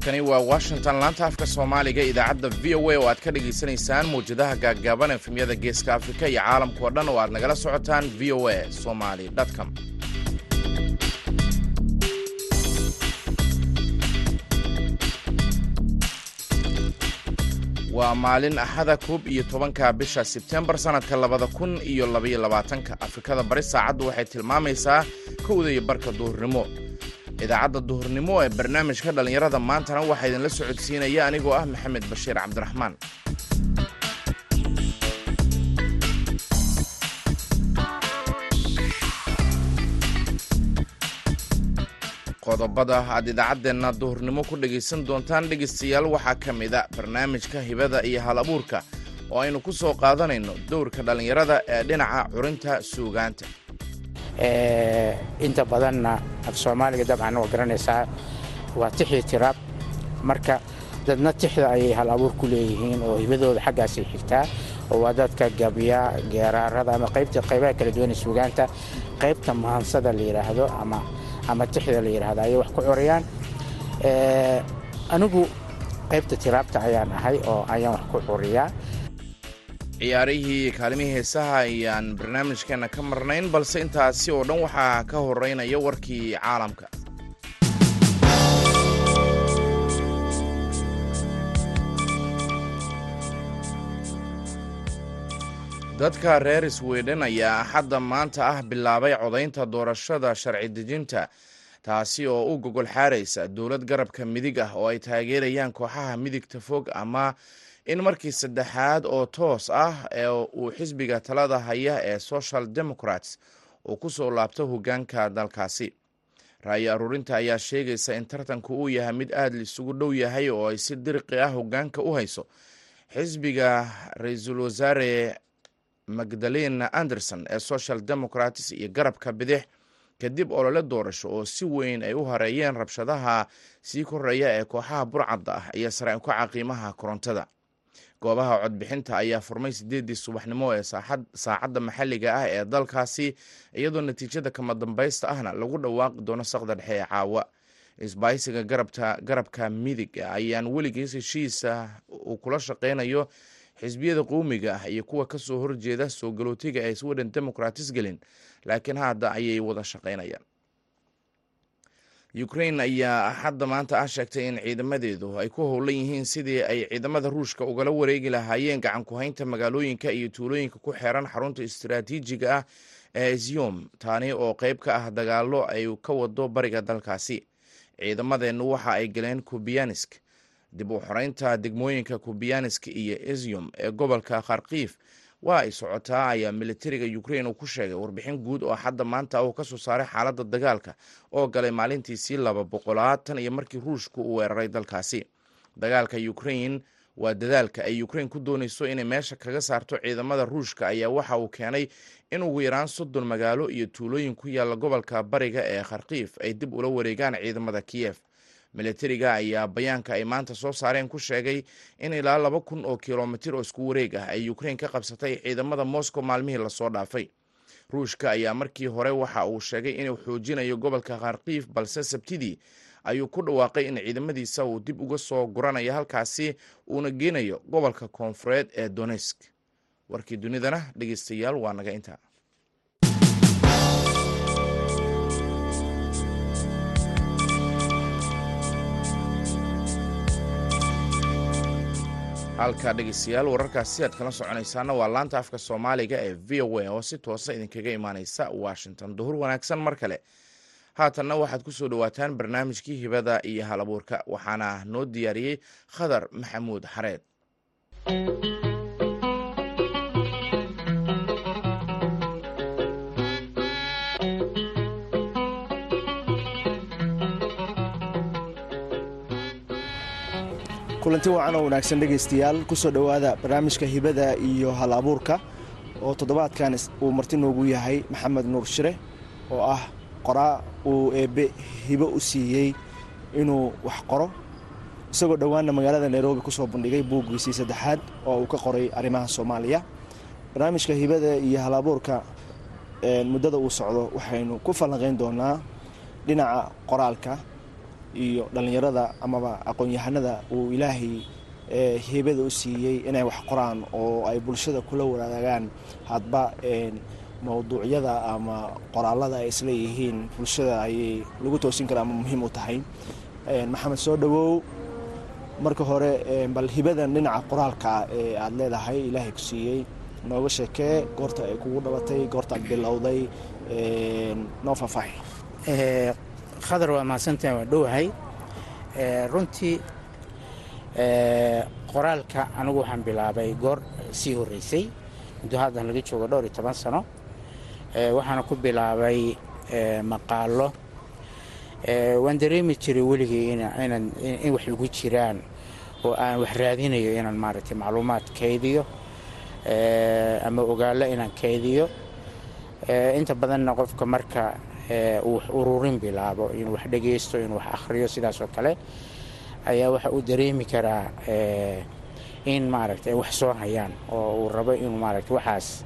halkani waa washington laanta afka soomaaliga idaacadda v o a oo aad ka dhagaysanaysaan mawjadaha gaaggaaban efemyada geeska afrika iyo caalamka dhan oo aad nagala socotaan v o a somali com. Waa maalin axada koob iyo tobanka bisha sebtembar sannadka labada kun iyo labaiyo labaatanka. Afrikada bari saacaddu waxay tilmaamaysaa kowda iyo barka duhurnimo idaacadda duhurnimo ee barnaamijka dhallinyarada maantana waxaa idinla socodsiinaya anigoo ah maxamed bashiir cabdiraxmaan. Qodobada aad idaacaddeenna duhurnimo ku dhegaysan doontaan dhegaystayaal waxaa ka mida barnaamijka hibada iyo hal abuurka oo aynu ku soo qaadanayno dowrka dhallinyarada ee dhinaca curinta suugaanta inta badanna af soomaaliga dabcan waa garanaysaa waa tixii tiraab. Marka dadna tixda ayay hal abuur ku leeyihiin oo hibadooda xaggaasay xigtaa oo waa dadka gabya geeraarada ama qaybaha kala duwan ee suugaanta qaybta maansada la yidhaahdo ama tixda la yidhaahdo ayay wax ku corayaan. Anigu qaybta tiraabta ayaan ahay oo ayaan wax ku curiyaa ciyaarihii kaalimihii heesaha ayaan barnaamijkeenna ka marnayn balse intaasi oo dhan waxaa ka horeynaya warkii caalamka. Dadka reer sweden ayaa axadda maanta ah bilaabay codaynta doorashada sharci dejinta taasi oo u gogol xaaraysa dowlad garabka midig ah oo ay taageerayaan kooxaha midigta fog ama in markii saddexaad oo toos ah uu xisbiga talada haya ee social democrats uu ku soo laabto hoggaanka dalkaasi. Ra'yi aruurinta ayaa sheegaysa in tartanku uu yahay mid aada isugu dhow yahay oo ay si dirqi ah hoggaanka u hayso. Xisbiga ra'iisul wasaare magdalena anderson ee social democrats iyo garabka bidix kadib olole doorasho oo si weyn ay u hareeyeen rabshadaha sii koreeya ee kooxaha burcadda ah iyo sare ukaca qiimaha korontada goobaha codbixinta ayaa furmay sideedii subaxnimo ee saacadda maxalliga ah ee dalkaasi iyadoo natiijada kama dambaysta ahna lagu dhawaaqi doono saqda dhexe ee caawa. Isbaaysiga garabka midiga ayaan weligiis heshiisa uu kula shaqeynayo xisbiyada qowmiga ah iyo kuwa ka soo horjeeda soo galootiga ee sweden democratis gelin laakiin hadda ayay wada shaqeynayaan ukrain ayaa axadda maanta ah sheegtay in ciidamadeedu ay ku howlan yihiin sidii ay ciidamada ruushka ugala wareegi lahaayeen gacan ku-haynta magaalooyinka iyo tuulooyinka ku xeeran xarunta istaraatiijiga ah ee isyom taani oo qeyb ka ah dagaalo ay ka wado bariga dalkaasi. Ciidamadeennu waxa ay galeen kubianisk dib u xoreynta degmooyinka kubianisk iyo isyom ee gobolka kharkiif waa ay socotaa ayaa militariga ukrain uu ku sheegay warbixin guud oo xadda maanta uu ka soo saaray xaaladda dagaalka oo galay maalintiisii laba boqolaad tan iyo markii ruushku uu weeraray dalkaasi. Dagaalka ukrain waa dadaalka ay ukrain ku doonayso inay meesha kaga saarto ciidamada ruushka ayaa waxa uu keenay in ugu yaraan soddon magaalo iyo tuulooyin ku yaalla gobolka bariga ee kharkiif ay dib ula wareegaan ciidamada kiyef militariga ayaa bayaanka ay maanta soo saareen ku sheegay in ilaa laba kun oo kilomitir oo isku wareeg ah ay ukrain ka qabsatay ciidamada moscow maalmihii la soo dhaafay. Ruushka ayaa markii hore waxa uu sheegay inuu xoojinayo gobolka kharkiif balse sabtidii ayuu ku dhawaaqay in ciidamadiisa uu dib uga soo guranayo halkaasi uuna geenayo gobolka koonfureed ee donesk warkii dunidana dhegeystayaal waa naga intaa halka dhegeystayaal wararkaasi aad kala soconaysaana waa laanta afka soomaaliga ee v o a oo si toosa idinkaga imaaneysa washington. Duhur wanaagsan mar kale. Haatanna waxaad ku soo dhowaataan barnaamijkii hibada iyo hal abuurka waxaana noo diyaariyey khadar maxamuud xareed kulanti wacan oo wanaagsan dhegaystayaal ku soo dhowaada barnaamijka hibada iyo hal abuurka oo toddobaadkan uu marti noogu yahay maxamed nuur shire oo ah qoraa uu eebbe hibo u siiyey inuu wax qoro isagoo dhowaanna magaalada nairobi ku soo bandhigay buuggiisii saddexaad oo uu ka qoray arrimaha soomaaliya. Barnaamijka hibada iyo hal abuurka muddada uu socdo waxaynu ku falanqayn doonaa dhinaca qoraalka iyo dhallinyarada amaba aqoon-yahanada uu ilaahay heebada u siiyey inay wax qoraan oo ay bulshada kula wadaagaan hadba mowduucyada ama qoraalada ay isleeyihiin bulshada ayay lagu toosin kara ama muhiim u tahay. Maxamed soo dhowow marka hore bal hibadan dhinaca qoraalka ee aada leedahay ilaahay ku siiyey. Nooga sheekee goorta ay kugu dhabatay goortaad bilowday noo faahfaahi khadar waa mahadsantahay waa dhowahay runtii qoraalka anigu waxaan bilaabay goor sii horreysay. Muddo haddan laga joogo dhowr iyo toban sano. Waxaana ku bilaabay maqaalo. Waan dareemi jiray weligii inaan in wax igu jiraan oo aan wax raadinayo inaan maaragtay macluumaad kaydiyo ama ogaallo inaan kaydiyo. Inta badanna qofka marka uu wax ururin bilaabo inuu wax dhegaysto inuu wax akhriyo sidaas kale ayaa waxa uu dareemi karaa in maaragtay wax soo hayaan oo uu rabo inuu maaragtay waxaas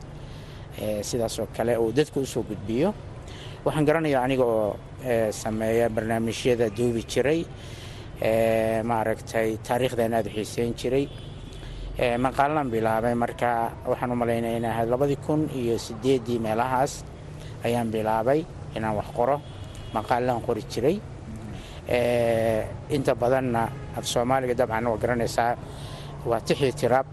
sidaas kale uu dadka u soo gudbiyo. Waxaan garanayaa aniga oo sameeya barnaamijyada duubi jiray maaragtay taariikhdan aada u xiiseyn jiray. Maqaalaan bilaabay marka waxaan u malaynaya in ahayd labadii kun iyo sideeddii meelahaas ayaan bilaabay inaan wax qoro maqaalaan qori jiray. Inta badanna af soomaaliga dabcan waa garanaysaa waa tixii tiraab.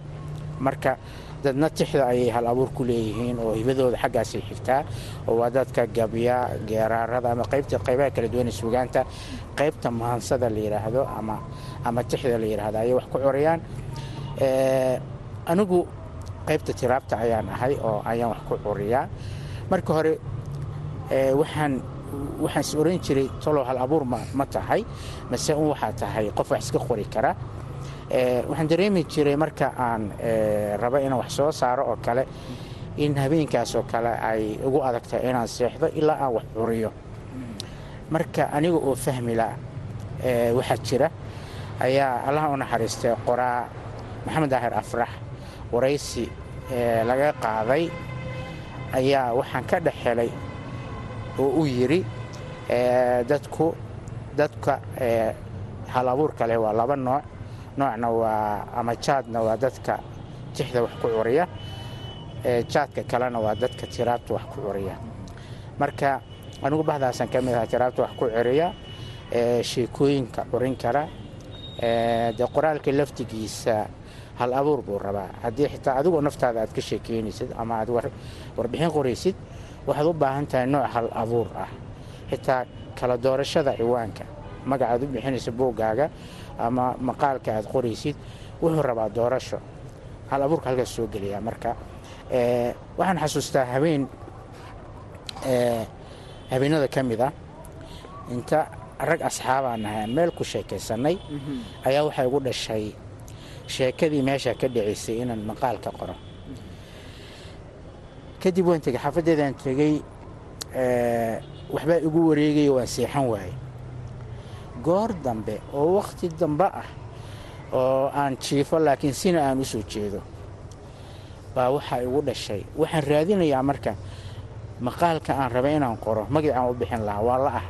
Marka dadna tixda ayay hal abuur ku leeyihiin oo hibadooda xaggaasay xigtaa oo waa dadka gabya geeraarada ama qaybaha kala duwan sugaanta qaybta maansada la yidhaahdo ama tixda la yidhaahdo ayay wax ku corayaan. Anigu qaybta tiraabta ayaan ahay oo ayaan wax ku curiyaa marka hore waxaan waxaan is oran jiray talow hal abuur ma tahay mase un waxaa tahay qof wax iska qori kara. Waxaan dareemi jiray marka aan rabo inaan wax soo saaro oo kale in habeenkaas oo kale ay ugu adag tahay inaan seexdo ilaa aan wax curiyo. Marka aniga oo fahmila waxaa jira ayaa allaha u naxariistay qoraa maxamed daahir afrax waraysi laga qaaday ayaa waxaan ka dhex helay oo uu yidhi dadku dadka hal abuurka leh waa laba nooc. Noocna waa ama jaadna waa dadka tixda wax ku curiya jaadka kalena waa dadka tiraabta wax ku curiya. Marka anigu bahdaasaan ka mid aha tiraabta wax ku curiya sheekooyinka curin kara dee qoraalka laftigiisa hal abuur buu rabaa. Haddii xitaa adigoo naftaada aad ka sheekeynaysid ama aad warbixin qoraysid waxaad u baahan tahay nooc hal abuur ah. Xitaa kala doorashada ciwaanka. Magacaad u bixinaysa buuggaaga ama maqaalka aad qoraysid wuxuu rabaa doorasho. Hal abuurka halkaas soo geliyaa marka. Waxaan xasuustaa habeen habeenada ka mid ah. Inta rag asxaabaan nahay aan meel ku sheekaysannay ayaa waxay igu dhashay sheekadii meesha ka dhacaysay inaan maqaalka qoro kadib waan tegey xaafaddeedaan tegey waxbaa igu wareegaya waan seexan waaye goor dambe oo wakhti dambe ah oo aan jiifo laakiin sina aan u soo jeedo baa waxaa igu dhashay. Waxaan raadinayaa marka maqaalka aan rabay inaan qoro magacaan u bixin lahaa waa la ah.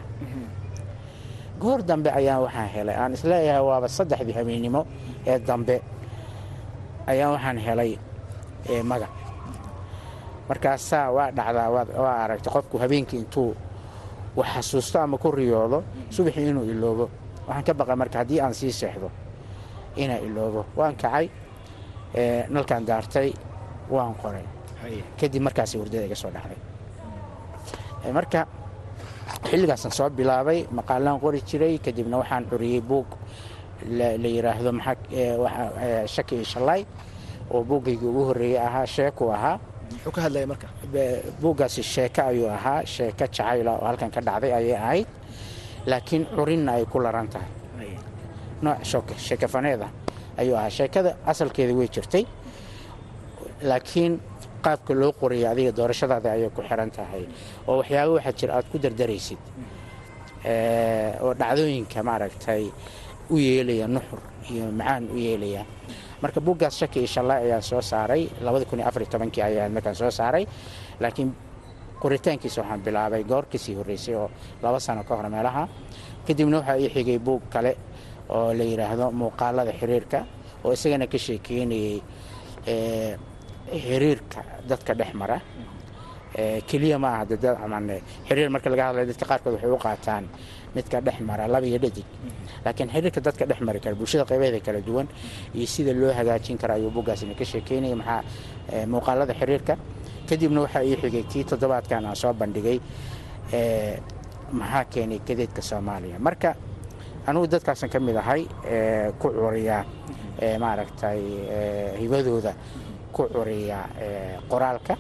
Goor dambe ayaan waxaan helay aan is leeyahay waaba saddexdii habeennimo ee dambe ayaan waxaan helay magac markaasaa waa dhacdaa waa aragtay qofku habeenkii intuu wax xasuusto ama ku riyoodo subaxii inuu iloobo. Waxaan ka baqay marka haddii aan sii seexdo inaa iloobo. Waan kacay nalkaan daartay waan qoray. Kadib markaas hurdada iga soo dhacday. Marka xilligaasaan soo bilaabay maqaalaan qori jiray kadibna waxaan curiyey buug. La yidhaahdo shaki iyo shalay oo buuggaygii ugu horreeyey ahaa sheeku ahaa muxuu ka hadlaya marka buuggaasi sheeko ayuu ahaa sheeko jacayla oo halkan ka dhacday ayay ahayd laakiin curinna ay ku laran tahay. Nooc sheekafaneeda ayuu ahaa. Sheekada asalkeeda way jirtay laakiin qaabka loo qoraya adiga doorashadaada ayay ku xiran tahay. Oo waxyaaba waxaa jira aad ku dardaraysid oo dhacdooyinka maaragtay u yeelaya nuxur iyo macaan u yeelaya marka buuggaas shaki iyo shallay ayaan soo saaray. Ayaan soo saaray. Laakiin qoritaankiisa waxaan bilaabay goor ka sii horreysay oo laba sano ka hor meelaha. Kadibna waxaa ii xigay buug kale oo la yidhaahdo muuqaalada xiriirka oo isagana ka sheekeynayay xiriirka dadka dhex mara keliya ma aha xiriir marka laga hadlayo dadka qaarkood waxay u qaataan midka dhex mara laba dhadig. Laakiin xiriirka dadka dhex mari kara bulshada qaybaheeda kala duwan iyo sida loo hagaajin kara ayuu buggaasina ka sheekeynaya. Maxaa muuqaalada xiriirka. Kadibna waxaa ii xigay tii toddobaadkan aan soo bandhigay maxaa keenay gadeedka soomaaliya. Marka anugu dadkaasan ka mid ahay ku curiya maaragtay hibadooda ku curiya qoraalka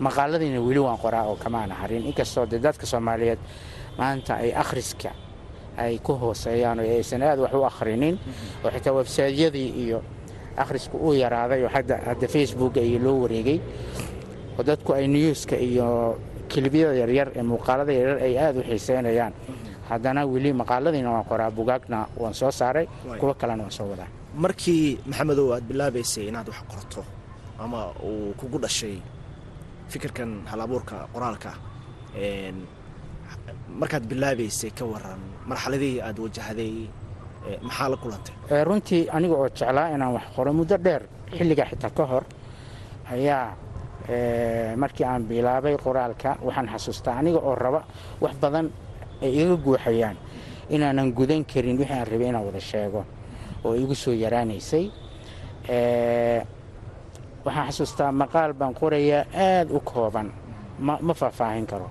maqaaladiina weli waan qoraa oo kamaana harin. Inkastoo de dadka soomaaliyeed maanta ay akhriska ay ku hooseeyaan oo aysan aad wax u akhrinin oo xitaa websaydyadii iyo akhrisku uu yaraaday oo hadda facebooka iyo loo wareegay oo dadku ay newska iyo kilibyada yaryar ee muuqaalada yaryar ay aad u xiiseynayaan. Haddana weli maqaaladiina waan qoraa bugaagna waan soo saaray kuwo kalena waan soo wadaa. Markii maxamedow aad bilaabaysay inaad wax qorto ama uu kugu dhashay fikirkan halabuurka qoraalka markaad bilaabaysay ka waran marxaladihii aad wajahday maxaa la kulantay? Runtii aniga oo jeclaa inaan wax qoro muddo dheer xilligaa xitaa ka hor ayaa markii aan bilaabay qoraalka waxaan xasuustaa aniga oo raba wax badan ay iga guuxayaan inaanan gudan karin wixii aan rabay inaan wada sheego oo igu soo yaraanaysay waxaan xasuustaa maqaal baan qorayaa aad u kooban. Ma faahfaahin karo.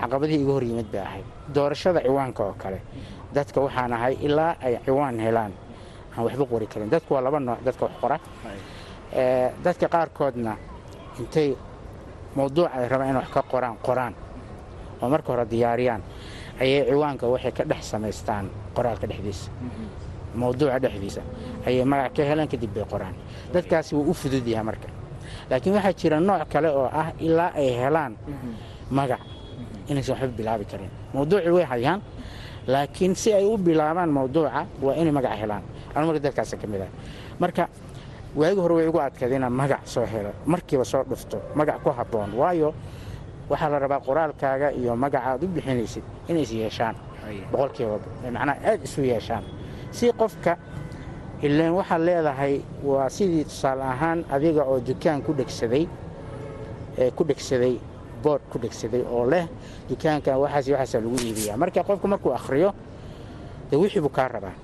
Caqabadihii iga hor yimid bay ahayd. Doorashada ciwaanka oo kale. Dadka waxaan ahay ilaa ay ciwaan helaan. Aan waxba qori karin. Dadku waa laba nooc. Dadka wax qora. Dadka qaarkoodna intay mawduuc ay rabaan in wax ka qoraan qoraan. Oo marka hore diyaariyaan. Ayay ciwaanka waxay ka dhex samaystaan qoraalka dhexdiisa mawduuca dhexdiisa. Ayay magac ka helaan kadib bay qoraan. Dadkaasi wuu u fudud yahay marka laakiin waxaa jira nooc kale oo ah ilaa ay helaan magac inaysan waxba bilaabi karin. Mawduucii way hayaan laakiin si ay u bilaabaan mawduuca waa inay magac helaan. Anu marka dadkaasa ka mid ah. Marka waagi hore way igu adkayd inaan magac soo helo. Markiiba soo dhufto magac ku habboon. Waayo waxaa la rabaa qoraalkaaga iyo magaca aad u bixinaysid inay is yeeshaan. Boqolkiiba macnaa aad isu yeeshaan si qofka ilaan waxaad leedahay waa sidii tusaale ahaan adiga oo dukaan ku dhegsaday ku dhegsaday bood ku dhegsaday oo leh dukaankan waxaas waxaasaa lagu iibiyaa. Marka qofku markuu akhriyo dee wixii buu kaa rabaa.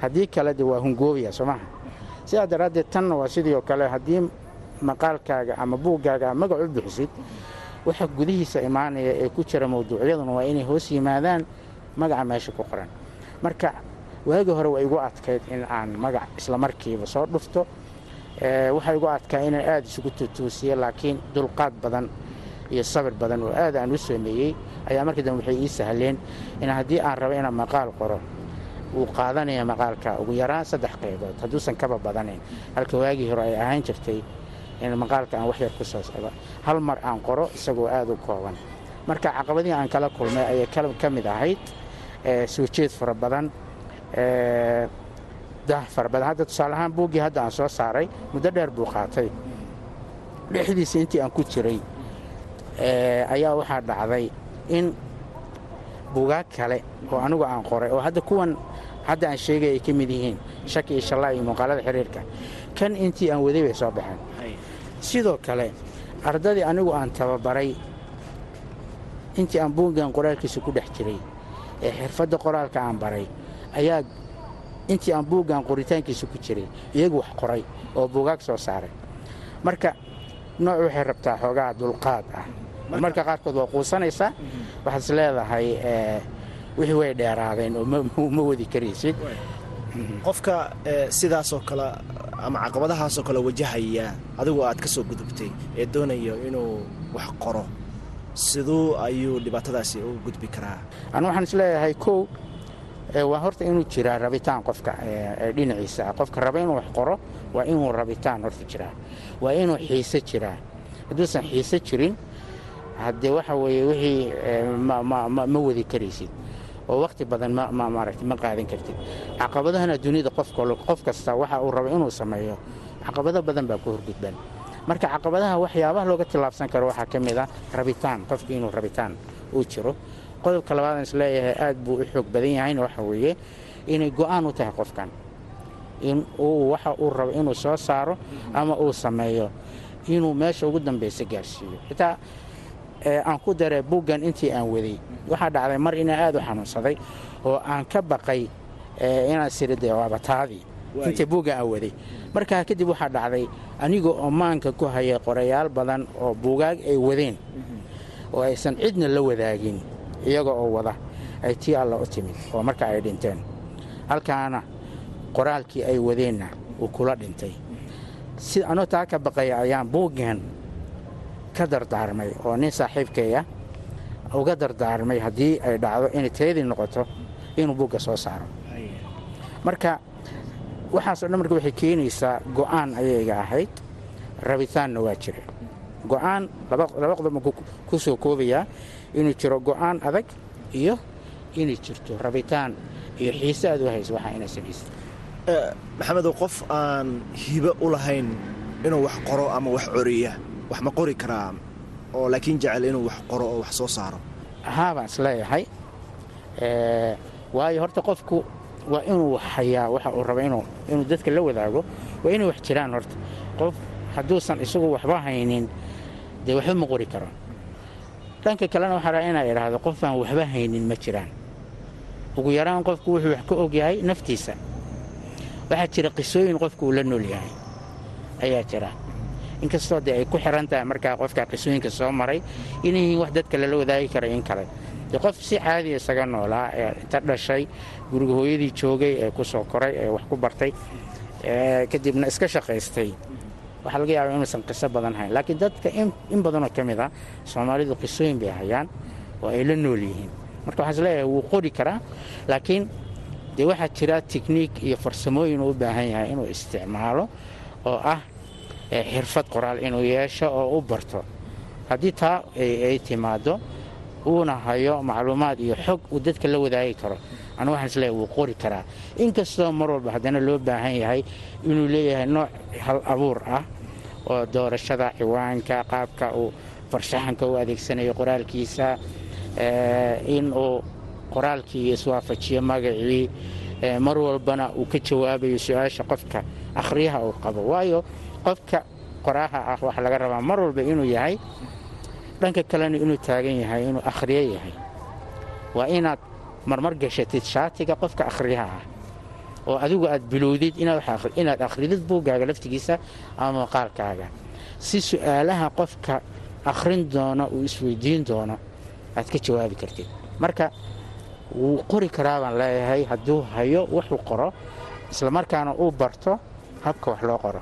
Haddii kale de waa hungoobaya soo sidaa daraaddeed tanna waa sidii oo kale haddii maqaalkaaga ama buuggaaga magac u bixisid waxa gudihiisa imaanaya ee ku jira mawduucyaduna waa inay hoos yimaadaan magaca meesha ku qoran. Marka waagi hore waa igu adkayd in aan magac isla markiiba soo dhufto. Waxaa igu adkaa inaan aada isugu tuutuusiye laakiin dulqaad badan iyo sabir badan oo aad aan u sameeyey ayaa markii dambe waxay ii sahleen in haddii aan rabo inaan maqaal qoro uu qaadanaya maqaalka ugu yaraan saddex qaybood. Hadduusan kaba badanayn. Halka waagii hore ay ahaan jirtay in maqaalka aan wax yar ku soo socdo. Hal mar aan qoro isagoo aada u kooban. Marka caqabadihii aan kala kulmay ayay ka mid ahayd soo jeed fara badan dah fara badan hadda tusaale ahaan buuggii hadda aan soo saaray muddo dheer buu qaatay. Dhexdiisa intii aan ku jiray ayaa waxaa dhacday in buugaag kale oo anigu aan qoray oo hadda kuwan hadda aan sheegay ay ka mid yihiin shaki iyo shallaa iyo muuqaalada xiriirka kan intii aan waday bay soo baxeen. Sidoo kale ardadii anigu aan tababaray intii aan buuggan qoraalkiisa ku dhex jiray ee xirfadda qoraalka aan baray ayaa intii aan buuggan qoritaankiisa ku jiray iyagu wax qoray oo buugaag soo saaray. Marka nooc waxay rabtaa xoogaa dulqaad ah. Marka qaarkood waa quusanaysaa waxaad is leedahay wixii way dheeraadeen oo ma wadi karaysid. Qofka sidaasoo kale ama caqabadahaasoo kale wajahaya adigu aad ka soo gudubtay ee doonayo inuu wax qoro. Siduu ayuu dhibaatadaasi uga gudbi karaa. Anu waxaan is leeyahay kow waa horta inuu jiraa rabitaan qofka dhinaciisa. Qofka raba inuu wax qoro waa inuu rabitaan horta jiraa. Waa inuu xiise jiraa. Hadduusan xiise jirin haddee waxa weeye wixii ma wadi karaysid. Oo wakhti badan maaragta ma qaadan kartid. Caqabadahana dunida qof kasta waxa uu rabo inuu sameeyo caqabado badan baa ku horgudban marka caqabadaha waxyaabaha looga tillaabsan karo waxaa ka mid ah rabitaan qofki inuu rabitaan uu jiro qodobka labaadaan is leeyahay aad buu u xoog badan yahayna waxa weeye inay go'aan u tahay qofkan. In uu waxa uu rabo inuu soo saaro ama uu sameeyo inuu meesha ugu dambaysa gaarsiiyo. Xitaa aan ku daree buuggan intii aan waday. Waxaa dhacday mar inaan aad u xanuunsaday oo aan ka baqay inaan siride waabataadii intii buuggan aan waday. Markaa kadib waxaa dhacday aniga oo maanka ku hayay qorayaal badan oo buugaag ay wadeen oo aysan cidna la wadaagin iyaga oo wada ay tii alla u timid oo marka ay dhinteen. Halkaana qoraalkii ay wadeenna uu kula dhintay. Si anoo taa ka baqaya ayaan buuggan ka dardaarmay oo nin saaxiibkaya uga dardaarmay haddii ay dhacdo inay tayadii noqoto inuu buugga soo saaro. Marka waxaaso dhan marka waxay keenaysaa go'aan ayayga ahayd rabitaanna waa jira go'aan laba qodob ku soo koobayaa inuu jiro go'aan adag iyo inay jirto rabitaan. Iyo xiise aad u hayso waxaa inaa samaysa maxamedow qof aan hibo u lahayn inuu wax qoro ama wax coriya wax ma qori karaa oo laakiin jecel inuu wax qoro oo wax soo saaro? Haa baan is leeyahay waayo horta qofku waa inuu hayaa waxa uu rabo inuu dadka la wadaago waa inay wax jiraan horta. Qof hadduusan isagu waxba haynin dee waxba ma qori karo dhanka kalena waxaa raa inaa idhaahdo qof aan waxba haynin ma jiraan. Ugu yaraan qofku wuxuu wax ka ogyahay naftiisa. Waxaa jira qisooyin qofku uu la nool yahay. Ayaa jira. Inkastoo dee ay ku xiran tahay markaa qofka qisooyinka soo maray inay yihiin wax dadka lala wadaagi kara in kale. De qof si caadiya isaga noolaa ee inta dhashay guriga hooyadii joogay ee ku soo koray ee wax ku bartay kadibna iska shaqaystay waxaa laga yaaba inuusan qiso badan hayn laakiin dadka in badanoo ka mid a soomaalidu qisooyin bay hayaan oo ay la nool yihiin. Marka waxaan is leeyahay wuu qori karaa laakiin dee waxaa jira tikniik iyo farsamooyin uu u baahan yahay inuu isticmaalo oo ah xirfad qoraal inuu yeesho oo u barto. Haddii taa ay timaaddo uuna hayo macluumaad iyo xog uu dadka la wadaagi karo anu waxaan is leeyahay wuu qori karaa. Inkastoo mar walba haddana loo baahan yahay inuu leeyahay nooc hal abuur ah oo doorashada ciwaanka qaabka uu farshaxanka u adeegsanayo qoraalkiisa in uu qoraalkii iswaafajiyo magacii mar walbana uu ka jawaabayo su'aasha qofka akhriyaha uu qabo. Waayo qofka qoraaha ah waxaa laga rabaa mar walba inuu yahay dhanka kalena inuu taagan yahay inuu akhriyo yahay. Waa inaad marmar gashatid shaatiga qofka akhriyaha ah. Oo adigu aad bilowdid inaad akhridid buuggaaga laftigiisa ama maqaalkaaga si su'aalaha qofka akhrin doona uu isweydiin doono aad ka jawaabi kartid. Marka wuu qori karaa baan leeyahay hadduu hayo wuxuu qoro islamarkaana uu barto habka wax loo qoro.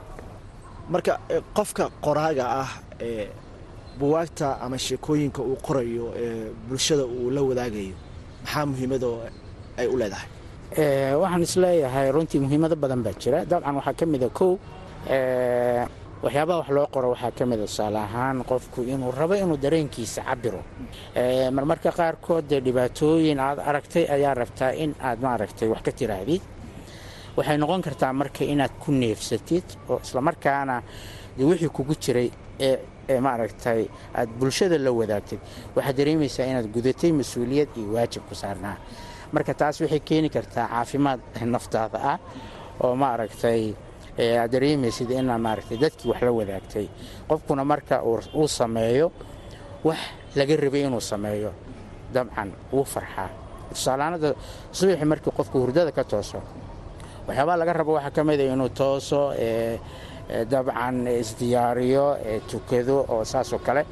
Marka qofka qoraaga ah ee buwaagta ama sheekooyinka uu qorayo ee bulshada uu la wadaagayo maxaa muhiimadoo ay u leedahay? Waxaan is leeyahay runtii muhiimado badan baa jira. Dabcan waxaa ka mida kow waxyaabaha wax loo qoro waxaa ka mida tusaale ahaan qofku inuu rabo inuu dareenkiisa cabiro marmarka qaarkood dhibaatooyin aad aragtay ayaa rabtaa in aad maaragtay wax ka tiraahdid waxay noqon kartaa marka inaad ku neefsatid oo islamarkaana wixii kugu jiray ee maaragtay aad bulshada la wadaagtid waxaad dareemaysaa inaad gudatay mas'uuliyad iyo waajib ku saarnaa. Marka taas waxay keeni kartaa caafimaad naftaada ah oo maaragtay aad dareemaysid inaa maaragtay dadkii wax la wadaagtay. Qofkuna marka uu sameeyo wax laga rabay inuu sameeyo dabcan wuu farxaa. Tusaalaanada subaxi markii qofku hurdada ka tooso waxyaabaha laga rabo waxaa ka mida inuu tooso dabcan isdiyaariyo tukado oo saasoo kale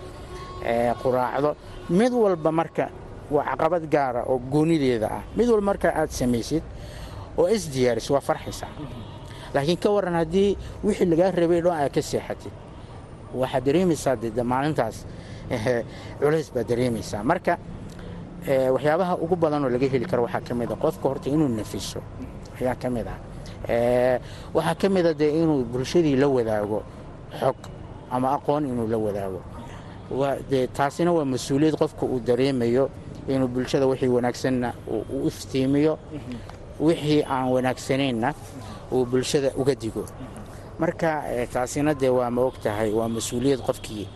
quraacdo. Mid walba marka waa caqabad gaara oo goonideeda ah. Mid walba marka aad samaysid oo isdiyaariso waa farxaysaa laakiin ka waran haddii wixii lagaa rabay dhan aad ka seexatid waxaad dareemaysaa de maalintaas culays baad dareemaysaa. Marka waxyaabaha ugu badanoo laga heli karo waxaa ka mid a qofka horta inuu nafiso ayaa ka mid ah waxaa ka mida dee inuu bulshadii la wadaago xog ama aqoon inuu la wadaago. De taasina waa mas'uuliyad qofka uu dareemayo inuu bulshada wixii wanaagsanna u iftiimiyo wixii aan wanaagsanaynna uu bulshada uga digo. Marka taasina dee waa ma og tahay waa mas'uuliyad qofkii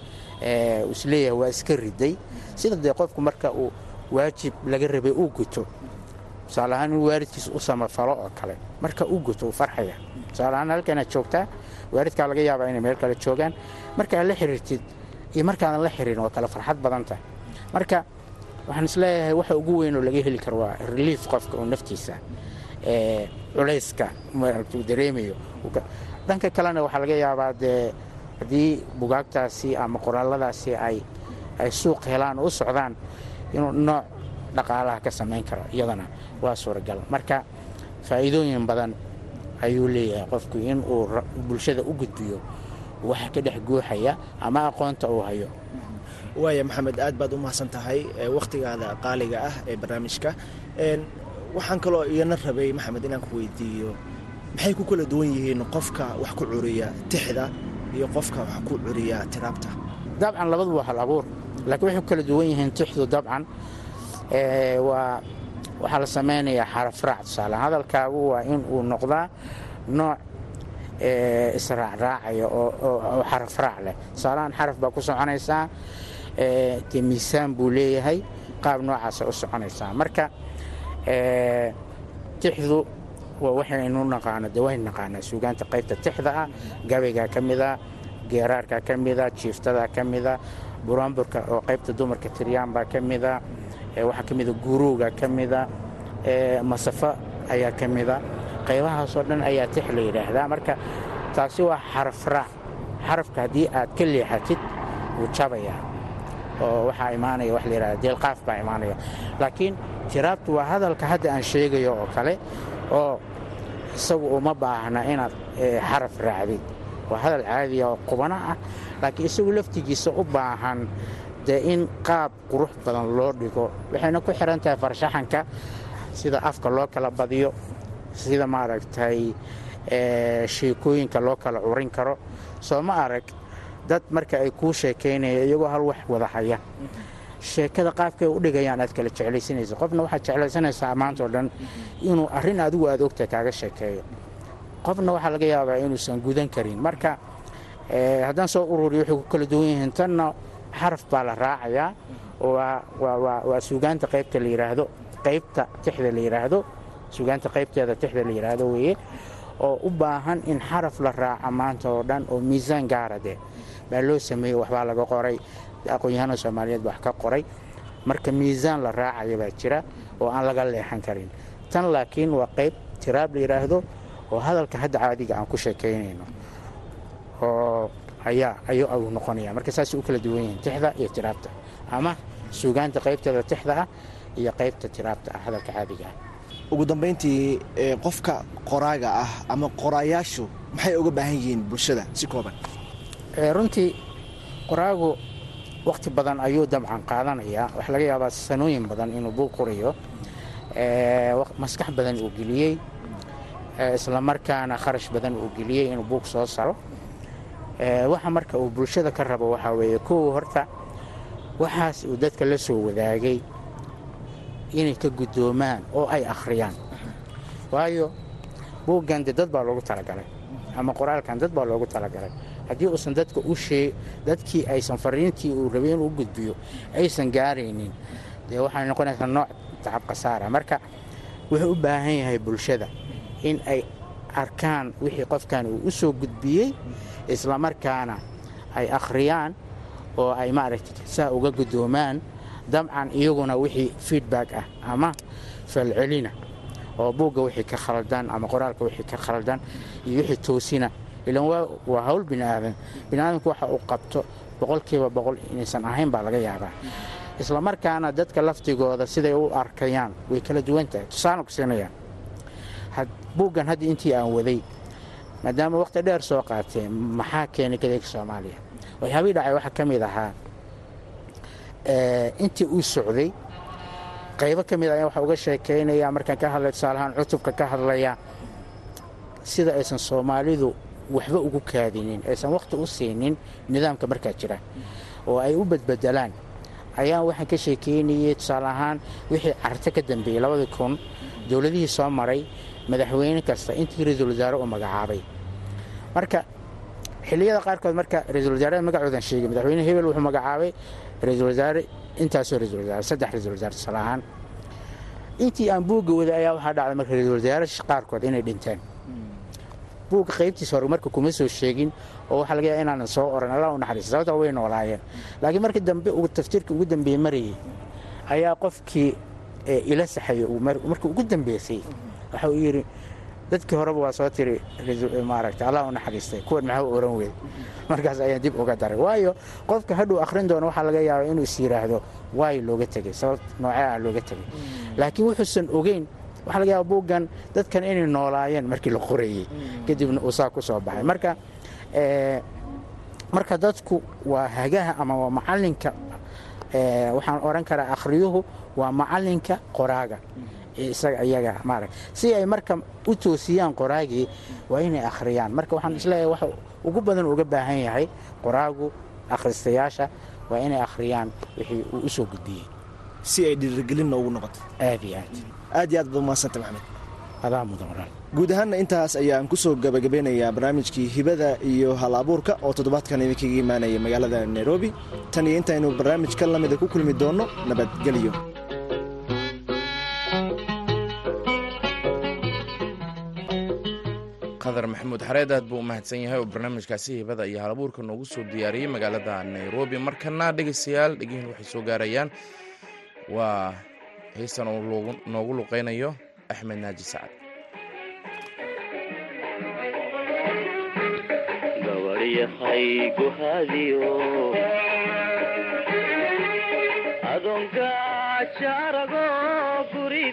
is leeyahay waa iska riday. Sida dee qofku marka uu waajib laga rabay uu guto tusaale ahaan in waalidkiisa u samafalo oo kale. Marka uu guto uu farxaya. Tusaale ahaan halkanaad joogtaa waalidkaa laga yaabaa inay meel kale joogaan. Markaad la xiriirtid iyo markaadan la xiriirin waa kale farxad badan tahay. Marka waxaan is leeyahay waxa ugu weyn oo laga heli karo waa relief qofka oo naftiisa culayska uu dareemayo. Dhanka kalena waxaa laga yaabaa dee haddii bugaagtaasi ama qoraalladaasi ay ay suuq helaan oo u socdaan inuu nooc dhaqaalaha ka samayn karo iyadana waa suuragal. Marka faa'iidooyin badan ayuu leeyahay qofku in uu bulshada u gudbiyo waxa ka dhex guuxaya ama aqoonta uu hayo. Waaya maxamed aad baad u mahadsan tahay wakhtigaada qaaliga ah ee barnaamijka. Waxaan kaloo iyana rabay maxamed inaan ku weydiiyo maxay ku kala duwan yihiin qofka wax ku curiya tixda iyo qofka wax ku curiya tiraabta? Dabcan labadu waa hal abuur laakiin waxay ku kala duwan yihiin tixdu dabcan waxaa la samaynayaa xarafraac tusaale hadalkaagu waa in noqdaa nooc israacraacaya oo xarafraac leh. Tusaalahaan xaraf baa ku soconaysaa dee buu leeyahay qaab noocaasa u soconaysaa. Marka tixdu waa waxaynu naqaano de waynu naqaanaa suugaanta qaybta tixda ah. Gabaygaa ka mida geeraarkaa ka mida jiiftadaa ka mida buraanburka oo qaybta dumarka tiryaanbaa ka mida waxaa ka mida guruuga ka mida masafo ayaa ka mida. Qaybahaasoo dhan ayaa tix la yidhaahdaa. Marka taasi waa xarafraac xarafka haddii aad ka leexatid wuu jabaya oo waxaa imaanaya wax la yidhahda deelqaaf baa imaanaya. Laakiin tiraabtu waa hadalka hadda aan sheegayo oo kale oo isagu uma baahna inaad xaraf raacdid. Waa hadal caadiya oo qubano ah laakiin isagu laftigiisa u baahan dee in qaab qurux badan loo dhigo. Waxayna ku xihan tahay farshaxanka sida afka loo kala badiyo sida maaragtay sheekooyinka loo kala curin karo. Soo ma arag dad marka ay kuu sheekaynaya iyagoo hal wax wada haya. Sheekada qaabkay u dhigayaan aad kala jeclaysanaysa qofna waxaad jeclaysanaysaa maanta oo dhan inuu arrin adigu aad ogta kaaga sheekeeyo. Qofna waxaa laga yaabaa inuusan gudan karin. Marka haddaan soo ururiyo waxay ku kala duwan yihiin tanna xaraf baa la raacayaa waa suugaanta qaybta la yidhaahdo qaybta tixda la yidhaahdo suugaanta qaybteeda tixda la yidhaahdo weeye oo u baahan in xaraf la raaca maanta oo dhan oo miisaan gaara dee. Baa loo sameeyey waxbaa laga qoray. Aqoon-yahano soomaaliyeed wax ka qoray. Marka miisaan la raacaya baa jira oo aan laga leexan karin. Tan laakiin waa qayb tiraab la yidhaahdo oo hadalka hadda caadiga aan ku sheekaynayno oo ayaa ayuu noqonaya marka saasay u kala duwan yihiin tixda iyo tiraabta. Ama suugaanta qaybteeda tixda ah iyo qaybta tiraabta ah hadalka caadiga ah. Ugu dambayntii qofka qoraaga ah ama qoraayaashu maxay uga baahan yihiin bulshada si kooban? Runtii qoraagu wakhti badan ayuu dabcan qaadanayaa. Waxaa laga yaabaa sanooyin badan inuu buug qorayo maskax badan uu geliyey. Islamarkaana kharash badan uu geliyey inuu buug soo saro waxa marka uu bulshada ka rabo waxaa weeye kow horta waxaas uu dadka la soo wadaagay inay ka guddoomaan oo ay akhriyaan. Waayo buuggan de dad baa loogu talagalay ama qoraalkan dad baa loogu talagalay. Haddii uusan dadka dadkii aysan fariintii uu rabay inuu gudbiyo aysan gaaraynin dee waxay noqonaysaa nooc tacab khasaara marka wuxuu u baahan yahay bulshada in ay arkaan wixii qofkan uu u soo gudbiyey islamarkaana ay akhriyaan oo ay maaragtay saa uga guddoomaan dabcan iyaguna wixii feedback ah ama falcelina oo buugga wixii ka khaldan ama qoraalka wixii ka khaldan iyo wixii toosina. Ilan waa hawl bini aadan bini aadamku waxa uu qabto boqolkiiba boqol inaysan ahayn baa laga yaabaa. Isla markaana dadka laftigooda siday u arkayaan way kala duwan tahay tusaale ku siinayaan buuggan hadda intii aan waday maadaama wakhti dheer soo qaatee maxaa keenay gadeega soomaaliya? Waxyaabihii dhacay waxaa ka mid ahaa intii uu socday qaybo ka mid ayaa waxaa uga sheekaynaya markaan ka hadlay tusaalahaan cutubka ka hadlaya sida aysan soomaalidu waxba ugu kaadinin aysan wakhti u siinin nidaamka markaa jira oo ay u badbedelaan ayaa waxaan ka sheekeynayey tusaale ahaan wixii carto ka dambeeyey labadii kun dowladihii soo maray madaxweyne kasta intii ra'iisul wasaare u magacaabay. Marka xilliyada qaarkood marka ra'iisul wasaarada magacoodan sheegay madaxweyne hebel wuxuu magacaabay ra'iisul wasaare intaasoo ra'isul wasaare saddex ra'isul wasaare tusaale ahaan. Intii aan buugga waday ayaa waxaa dhacday marka ra'isul wasaare qaarkood inay dhinteen. Buugga qaybtiisa hore marka kuma soo sheegin oo waxaa laga yaaba inaanan soo oran allah u naxariista sababta way noolaayeen. Laakiin markii dambe taftiirka ugu dambeeye marayay ayaa qofkii ila saxayay markii ugu dambeysay waxa uu yidhi dadkii horeba waa soo tiri maaragta allah u naxariistay kuwan maxaa u oran weyd markaas ayaan dib uga daray. Waayo qofka hadhuu akhrin doono waxaa laga yaaba inuu is yidhaahdo waayo looga tegey sabab noocee ah looga tegey? Laakiin wuxuusan ogeyn waxaa laga yaaba buuggan dadkan inay noolaayeen markii la qorayey kadibna uu saa ku soo baxay. Marka marka dadku waa hagaha ama waa macalinka waxaan oran karaa akhriyuhu waa macalinka qoraaga iyaga maarag si ay marka u toosiyaan qoraagii waa inay akhriyaan. Marka waxaan is leeyahay waxa ugu badan uga baahan yahay qoraagu akhristayaasha waa inay akhriyaan wixii uu u soo gudbiyey si ay dhiirigelinna ugu noqoto. Aad iyo aad. Aad iyo aad baad umahadsanta maxamed. Adaa mudan guud ahaanna intaas ayaan ku soo gabagabeynayaa barnaamijkii hibada iyo hal abuurka oo toddobaadkan idinkaga imaanaya magaalada nairobi. Tan iyo intaynu barnaamijka lamida ku kulmi doonno nabadgelyo qadar maxamuud xareed aad buu u mahadsan yahay oo barnaamijkaasi hibada iyo halabuurka noogu soo diyaariyey magaalada nairobi. Markana dhegeystayaal dhegihin waxay soo gaarayaan. Waa heystan uu noogu luqeynayo axmed naaji sacad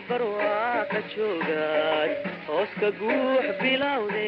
barwaaka joogaad hooska guux bilowde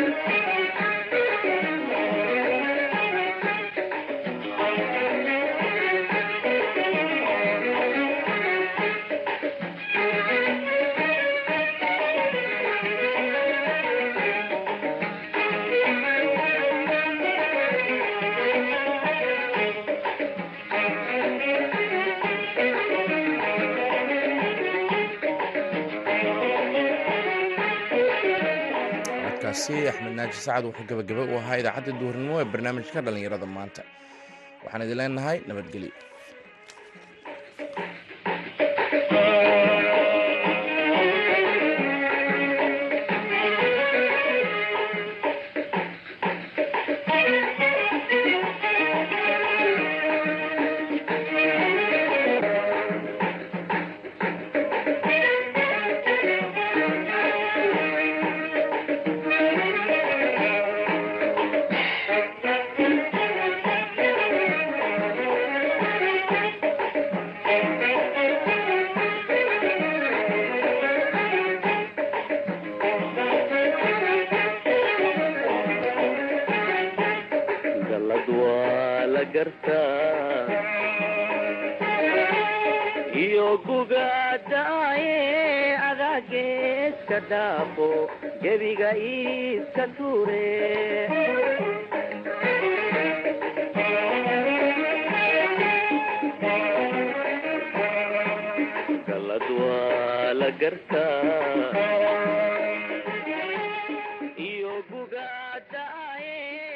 codkaasi axmed naaji sacad wuxuu gebagaba u ahaa idaacadda duhurnimo ee barnaamijka dhallinyarada maanta. Waxaan idin leenahay nabadgelyo